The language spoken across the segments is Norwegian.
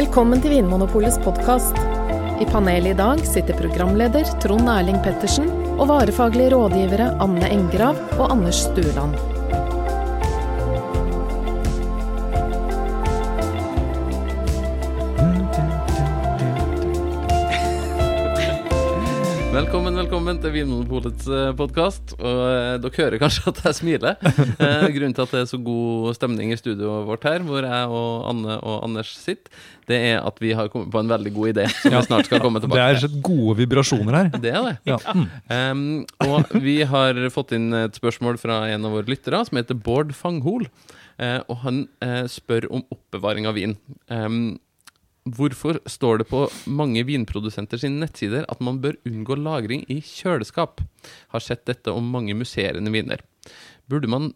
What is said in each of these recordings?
Velkommen til Vinmonopolets podkast. I panelet i dag sitter programleder Trond Erling Pettersen og varefaglige rådgivere Anne Engrav og Anders Stueland. Velkommen velkommen til Vinmonopolets podkast. Og eh, dere hører kanskje at jeg smiler. Eh, grunnen til at det er så god stemning i studioet vårt her, hvor jeg og Anne og Anders sitter, det er at vi har kommet på en veldig god idé som vi snart skal komme tilbake til. Det er gode vibrasjoner her. Det er det. Ja. Um, og vi har fått inn et spørsmål fra en av våre lyttere, som heter Bård Fanghol. Eh, og han eh, spør om oppbevaring av vin. Um, hvorfor står det på mange vinprodusenter sine nettsider at man bør unngå lagring i kjøleskap? Har sett dette om mange musserende viner. Burde man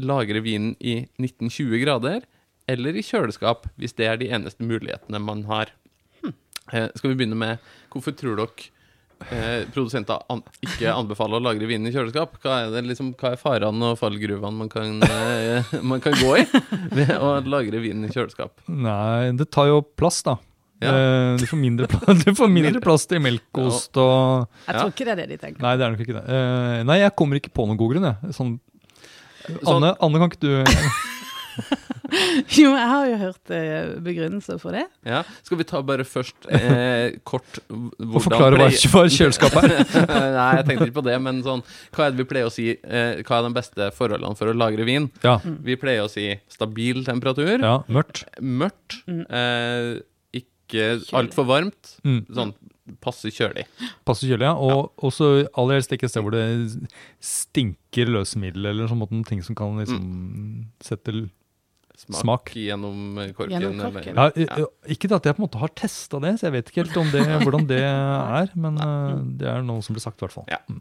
lagre vinen i 1920 grader eller i kjøleskap, hvis det er de eneste mulighetene man har? Eh, skal vi begynne med Hvorfor tror dere eh, produsenter an ikke anbefaler å lagre vinen i kjøleskap? Hva er, det, liksom, hva er farene og fallgruvene man kan, eh, man kan gå i ved å lagre vinen i kjøleskap? Nei, det tar jo plass, da. Ja. Eh, Du får mindre, pla- du får mindre plass til melkost og Jeg tror ikke det er det de tenker. Nei, det er nok ikke det. Eh, Nei, jeg kommer ikke på noen god grunn, jeg. Sånn, Sånn- Anne, Anne, kan ikke du Jo, jeg har jo hørt eh, begrunnelser for det. Ja. Skal vi ta bare først eh, kort Og forklare hva hva kjøleskapet er? Nei, jeg tenkte ikke på det, men sånn Hva er det vi pleier å si? Eh, hva er de beste forholdene for å lagre vin? Ja. Vi pleier å si stabil temperatur, ja, mørkt. mørkt, Mm. eh, ikke altfor varmt, Mm. sånn passe kjølig. Passe kjølig, ja. Og også aller helst ikke et sted hvor det stinker løsemiddel eller sånn måte, ting som kan liksom sette l- Smak, Smak. gjennom eh, korken. Gjennom eller- ja, ja, Ikke at jeg på en måte har testa det, så jeg vet ikke helt om det, hvordan det er. Men eh, det er noe som blir sagt, i hvert fall. Ja. Mm.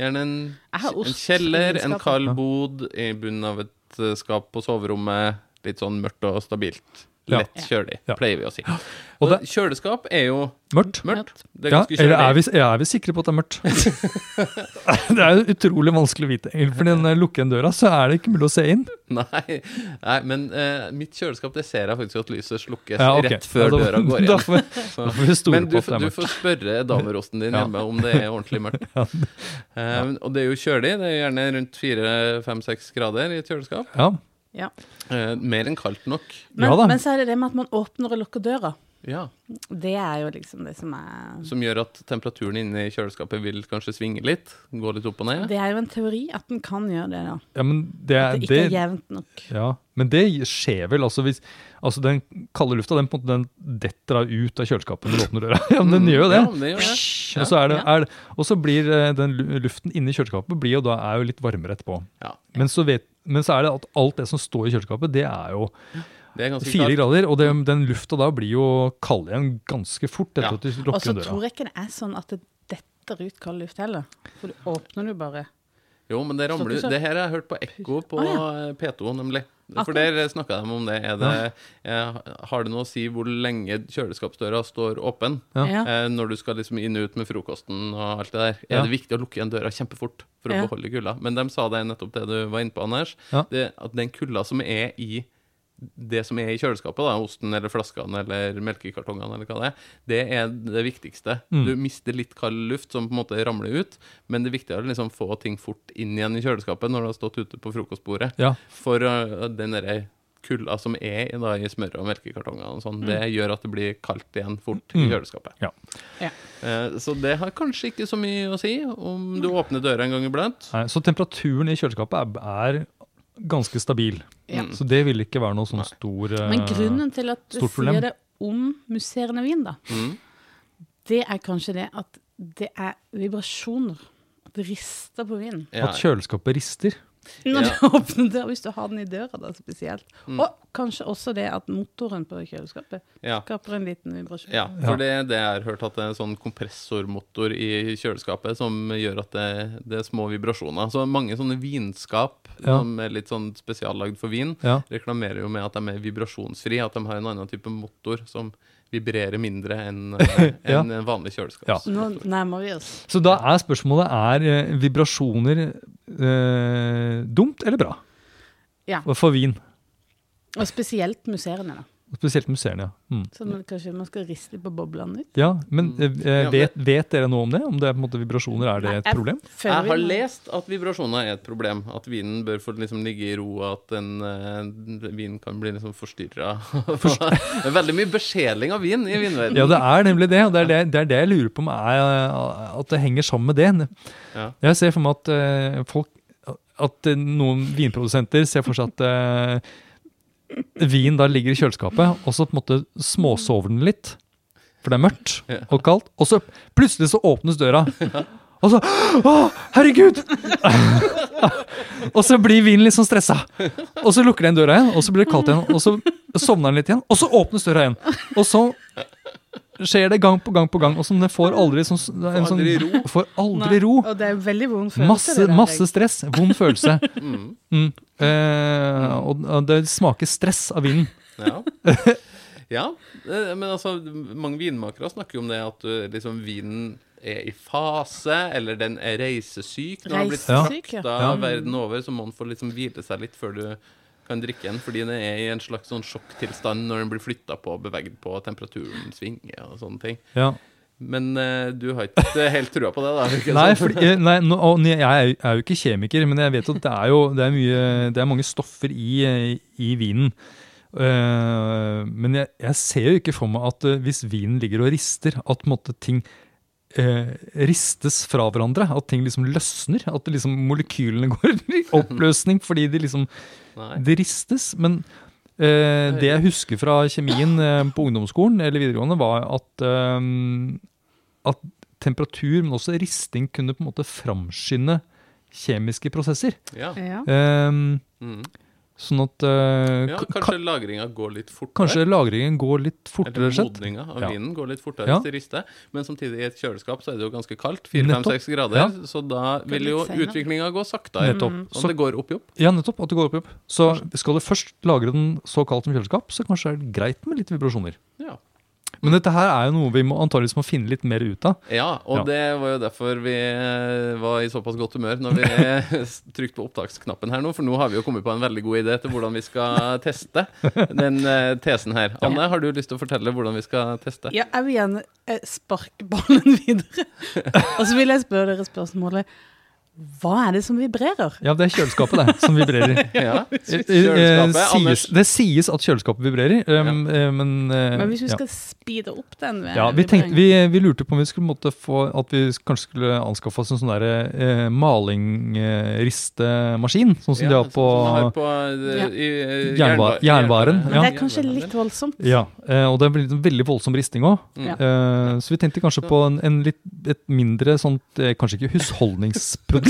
Gjerne en, en kjeller, en kald bod i bunnen av et eh, skap på soverommet. Litt sånn mørkt og stabilt. Lett kjølig, Ja. pleier vi å si. Og Og det- kjøleskap er jo Mørkt. mørkt. Det er Ja, ganske eller er kjølig. vi, er vi sikre på at det er mørkt? det er jo utrolig vanskelig å vite. For når jeg lukker igjen døra, så er det ikke mulig å se inn. Nei, nei, men uh, mitt kjøleskap, det ser jeg faktisk at lyset slukkes Ja, okay. rett før Ja, da- døra går igjen. da får vi store Men du, på at det er mørkt. du får spørre damerosten din Ja. hjemme om det er ordentlig mørkt. Um, og det er jo kjølig. Det er gjerne rundt fire-fem-seks grader i et kjøleskap. Ja, Ja. Eh, mer enn kaldt nok. Men, Ja da. men så er det det med at man åpner og lukker døra. Ja. Det er jo liksom det som er Som gjør at temperaturen inne i kjøleskapet vil kanskje svinge litt. Gå litt opp og ned. Det er jo en teori at den kan gjøre det, da. ja men det, At er- det ikke er jevnt nok. ja, men det skjer vel. altså hvis Altså Den kalde lufta den, den detter ut av kjøleskapet når du åpner døra. ja, men Den gjør jo det. Ja, det gjør det. Og så, er det, Ja. er det, og så blir eh, den lu- luften inni kjøleskapet blir jo da, er jo litt varmere etterpå. Ja, Men så, vet, men så er det at alt det som står i kjøleskapet, det er jo det er fire klart. grader. Og det, den lufta da blir jo kald igjen ganske fort etter Ja. at du Og lukker så Og så tror jeg ikke det er sånn at det detter ut kald luft heller. For du åpner jo bare. Jo, men det ramler så- Det her har jeg hørt på Ekko på ah, ja. P2, nemlig. For der snakka de om det. Er det eh, har det noe å si hvor lenge kjøleskapsdøra står åpen? Ja. Ja. Eh, når du skal liksom inn og ut med frokosten og alt det der. Ja. Er det viktig å lukke igjen døra kjempefort for å beholde kulda? Men de sa det nettopp det du var inne på, Anders. Ja. Det, at den kulda som er i det som er i kjøleskapet, da, osten eller flaskene eller melkekartongene, eller hva det er, det er det viktigste. Mm. Du mister litt kald luft som på en måte ramler ut, men det er viktig å liksom få ting fort inn igjen i kjøleskapet når du har stått ute på frokostbordet. Ja. For uh, den derre kulda som er i, da, i smøret og melkekartongene og sånn, det gjør at det blir kaldt igjen fort i Mm. kjøleskapet. Ja. Ja. Uh, så det har kanskje ikke så mye å si om du åpner døra en gang iblant. Nei, så temperaturen i kjøleskapet er, er ganske stabil. Ja. Så det vil ikke være noe sånn stor eh, Men grunnen til at du sier det om musserende vin, da, Mm. det er kanskje det at det er vibrasjoner. At det rister på vinen. Ja. At kjøleskapet rister. Når Ja. du åpner døra, hvis du har den i døra, da spesielt. Mm. Og kanskje også det at motoren på kjøleskapet Ja. skaper en liten vibrasjon. Ja, for det er det jeg har hørt, at det er en sånn kompressormotor i kjøleskapet som gjør at det, det er små vibrasjoner. Så mange sånne vinskap Ja. som er litt sånn spesiallagd for vin, Ja. reklamerer jo med at de er vibrasjonsfrie, at de har en annen type motor som vibrerer mindre enn eh, Ja. en vanlig kjøleskap. Ja. Nå nærmer vi oss. Så da er spørsmålet er eh, vibrasjoner dumt eller bra Ja. for vin. Og spesielt musserende, da. Spesielt museene, ja. Mm. Sånn at kanskje man skal riste på boblene litt? Ja, men Mm. eh, vet, vet dere noe om det? Om det er på en måte vibrasjoner, er det et problem? Jeg, Jeg har lest at vibrasjoner er et problem. At vinen bør få liksom ligge i ro, og at en eh, vin kan bli liksom forstyrra. det er veldig mye besjeling av vin i vinverdenen. Ja, det er nemlig det. og Det er det, det, er det jeg lurer på om er eh, at det henger sammen med det. Ja. Jeg ser for meg at eh, folk At eh, noen vinprodusenter ser for seg at eh, vin da ligger i kjøleskapet, og så på en måte småsover den litt. For det er mørkt og kaldt. Og så plutselig så åpnes døra. Og så Å, herregud! og så blir vinen litt sånn stressa. Og så lukker den døra igjen, og så blir det kaldt igjen. Og så sovner den litt igjen, og så åpnes døra igjen. Og så skjer det gang på gang på gang. Og så den får aldri sånn, en sånn, aldri ro. Får aldri ro. Og det er veldig vond følelse. Masse, det der, masse stress. Vond følelse. Mm. Mm. Eh, og og det smaker stress av vinen. Ja. ja. eh, Men altså, mange vinmakere snakker jo om det at uh, liksom vinen er i fase, eller den er reisesyk. Når den har blitt Reisesyk, ja. frakta Ja. verden over, så må den få liksom hvile seg litt før du kan drikke den, fordi den er i en slags sånn sjokktilstand når den blir flytta på og beveget på, og temperaturen svinger og sånne ting. Ja. Men uh, du har ikke helt trua på det, da? Nei, fordi, eh, nei nå, og jeg er, jo- ikke kjemiker, men jeg vet at det er jo det er mye, det er mange stoffer i, eh, i vinen. Uh, men jeg, jeg ser jo ikke for meg at eh, hvis vinen ligger og rister, at måte ting eh, ristes fra hverandre. At ting liksom løsner. At liksom molekylene går i oppløsning fordi de liksom de det ristes. Men eh, det jeg husker fra kjemien eh, på ungdomsskolen eller videregående, var at, eh, at temperatur, men også risting, kunne på en måte framskynde kjemiske prosesser. Ja. Eh, Mm. Sånn at uh, ja. Kanskje lagringa går litt fortere? kanskje lagringen går litt fortere, Eller modninga av Ja. vinen går litt fortere Ja. hvis det rister. Men samtidig, i et kjøleskap så er det jo ganske kaldt. 4-5-6 grader. Ja. Så da vil jo utviklinga gå saktere. Nettopp. Sånn Så- at det går opp i opp. Ja, nettopp. At det går opp i opp. Så skal du først lagre den så kaldt som kjøleskap, så kanskje er det greit med litt vibrasjoner. Ja. Men dette her er jo noe vi må antageligvis må finne litt mer ut av. ja, og Ja. det var jo derfor vi eh, var i såpass godt humør når vi trykte på opptaksknappen her nå, for nå har vi jo kommet på en veldig god idé til hvordan vi skal teste den eh, tesen her. Anne, har du lyst til å fortelle hvordan vi skal teste? Ja, jeg vil gjerne eh, sparke ballen videre. Og så vil jeg spørre dere spørsmålet Hva er det som vibrerer? Ja, det er kjøleskapet, det, som vibrerer. Ja. Eh, eh, sies, det sies at kjøleskapet vibrerer, um, ja. men uh, Men hvis vi ja. skal speede opp den eh, ja, vi, tenkte, vi, vi lurte på om vi skulle måtte få At vi kanskje skulle anskaffe oss en sånn der uh, malingristemaskin. sånn som de har på sånn som de har på uh, Ja. i, eh, Jernba- jernba- jernbaren, Men ja. det er kanskje litt voldsomt. Ja, eh, og det blir en veldig voldsom risting òg. Mm. Ja. Eh, så vi tenkte kanskje på en, en litt, et mindre sånt eh, Kanskje ikke husholdningsprodukt,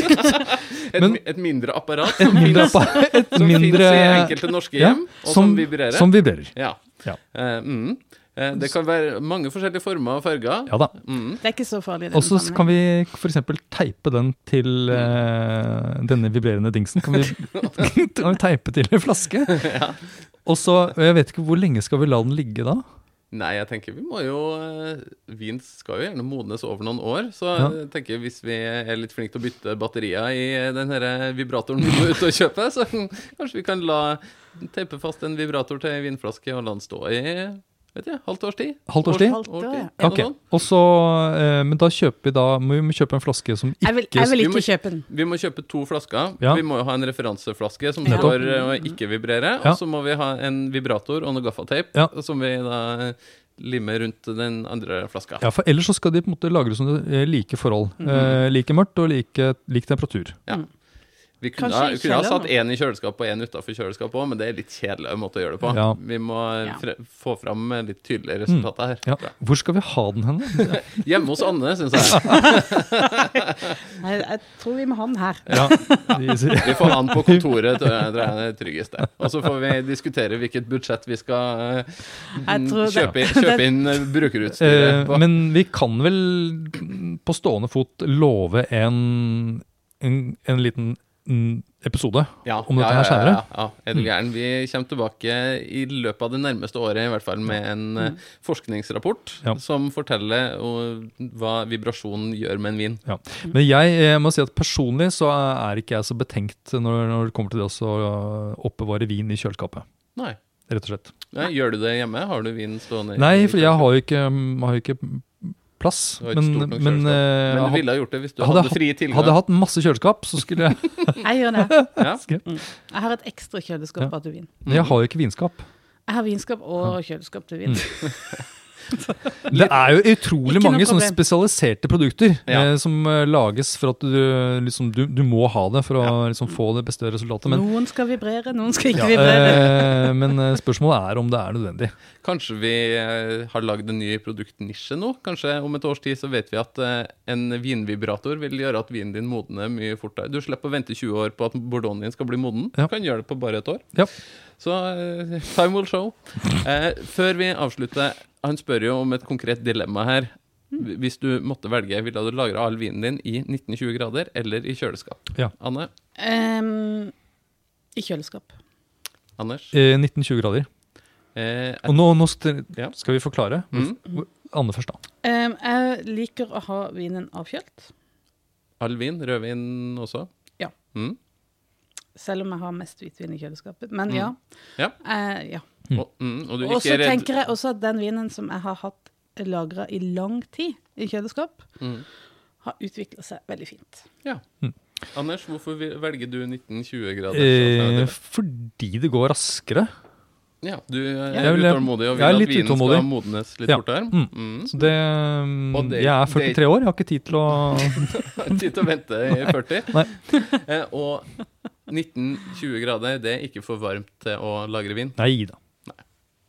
Et, Men- et mindre apparat et som mindre, finnes- appa- et som mindre finnes i enkelte norske ja, hjem, og som, vibrerer. Som vibrerer. Ja. Ja. Uh, mm. Eh, det kan være mange forskjellige former og farger. Ja da. Mm. Det er ikke så farlig. Og så kan vi f.eks. teipe den til uh, denne vibrerende dingsen. Kan vi, kan vi teipe til en flaske? Og så, Jeg vet ikke hvor lenge skal vi la den ligge da? Nei, jeg tenker vi må jo eh, Vin skal jo gjerne modnes over noen år, så Ja. jeg tenker hvis vi er litt flinke til å bytte batterier i den her vibratoren vi må ut og kjøpe, så kanskje vi kan la teipe fast en vibrator til ei vinflaske og la den stå i vet jeg, halvt års tid. Halvt års tid? Halvt år, ja. okay. Ok, og så, eh, Men da kjøper vi da må vi kjøpe en flaske som ikke Jeg vil, jeg vil Vi må ikke kjøpe den. Vi må kjøpe to flasker. Ja. Vi må jo ha en referanseflaske som Ja. står eh, og ikke vibrerer. Ja. Og så må vi ha en vibrator og noe gaffateip Ja. som vi da limer rundt den andre flaska. Ja, for ellers så skal de på en måte lagres under eh, like forhold. Eh, like mørkt og like, lik temperatur. Vi kunne, ha, kunne ha satt én i kjøleskap og én utafor kjøleskapet òg, men det er litt kjedelig måte å gjøre det på. Ja. Vi må Ja. fre få fram litt tydelige resultater her. Ja. Hvor skal vi ha den hen? Hjemme hos Anne, syns jeg. Jeg, jeg tror vi må ha den her. Ja, vi, får får han på kontoret, tror jeg er det tryggeste. Og så får vi diskutere hvilket budsjett vi skal eh, det- kjøpe, inn- kjøpe inn eh, brukerutstyret eh, på. men vi kan vel på stående fot love en, en, en liten mm, episode Ja, om dette ja, her ja, senere. Ja, ja, er du gæren. Vi kommer tilbake i løpet av det nærmeste året i hvert fall med en eh, forskningsrapport Ja. som forteller uh, hva vibrasjon gjør med en vin. Ja. Men jeg jeg, må si at personlig så er ikke jeg så betenkt når, når det kommer til det å eh, oppbevare vin i kjøleskapet. Nei. rett og slett. Nei, gjør du det hjemme? Har du vin stående? Nei, for jeg har jo ikke, har jo ikke plass. Men, men, eh, Men du ville ha gjort det hvis du hadde hadde, fri tilgang? hadde jeg hatt masse kjøleskap, så skulle jeg Jeg gjør det. ja. Mm. Jeg har et ekstra kjøleskap Ja. til vin. Men jeg har jo ikke vinskap. Jeg har vinskap og kjøleskap til vin. Det er jo utrolig Ikke mange sånne spesialiserte produkter Ja. eh, som eh, lages for at du, liksom, du, du må ha det for å liksom, få det beste resultatet. Men, Noen skal vibrere, noen skal ikke ja, vibrere. eh, men eh, spørsmålet er om det er nødvendig. Kanskje vi eh, har lagd en ny produktnisje nå? Kanskje om et års tid så vet vi at en vinvibrator vil gjøre at vinen din modner mye fortere. Du slipper å vente 20 år på at bordeauxen din skal bli moden. Ja. Du kan gjøre det på bare et år. Ja. Så time will show. Eh, før vi avslutter, han spør jo om et konkret dilemma her. Hvis du måtte velge, ville du lagra all vinen din i 1920 grader eller i kjøleskap? Ja. Anne? Um, I kjøleskap. Anders? Eh, 1920 grader. Eh, Og nå, nå Ja. skal vi forklare. mm, Anne først, da. Um, jeg liker å ha vinen avkjølt, all vin? Rødvin også? Ja. Mm. selv om jeg har mest hvitvin i kjøleskapet. Men Mm. ja. Ja. Uh, ja. Mm. Og, mm, og Og så redd tenker jeg også at den vinen som jeg har hatt lagra i lang tid i kjøleskap, mm. har utvikla seg veldig fint. Ja. Anders, hvorfor velger du 1920 grader? Eh, fordi det går raskere. ja, du er Jeg vil- utålmodig og vil at vinen utålmodig. skal modnes litt Ja. fortere? Mm. Mm. Så det, mm, det- jeg er det- 43 år, jeg har ikke tid til å Tid til å vente i 40. Nei. Eh, og 1920 grader, det er ikke for varmt til å lagre vin. Nei da.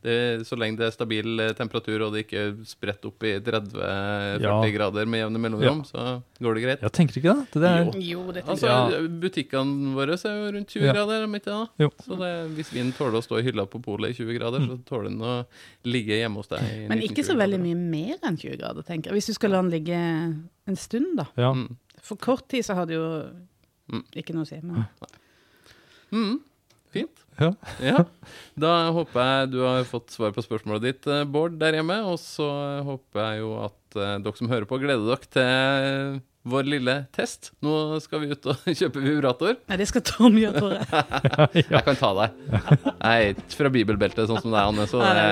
Det, så lenge det er stabil eh, temperatur og det ikke er spredt opp i 30-40 Ja. grader med jevne mellomrom, så går det greit. Ja, tenker du ikke det. det er, Jo, det Altså, Ja. Butikkene våre er jo rundt 20 Ja. grader, er de ikke det? Jo. Så det, hvis vinen tåler å stå i hylla på polet i 20 grader, så tåler den å ligge hjemme hos deg i Men ikke så veldig mye mer enn 20 grader, tenker jeg. Hvis du skal la den ligge en stund, da. ja. Mm. For kort tid så har det jo Mm. ikke noe å si. Men Mm. Fint. Ja. Ja. Da håper jeg du har fått svar på spørsmålet ditt, eh, Bård, der hjemme. Og så håper jeg jo at eh, dere som hører på, gleder dere til vår lille test. Nå skal vi ut og kjøpe vibrator. nei, det skal Tom gjøre, tror jeg. Jeg kan ta deg. Jeg er ikke fra bibelbeltet, sånn som deg, Anne. Så det,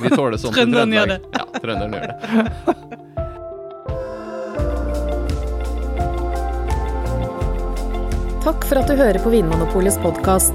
vi tåler sånt. Trønderen gjør Trøndelag. Ja, trønderen gjør det. Takk for at du hører på Vinmonopolets podkast.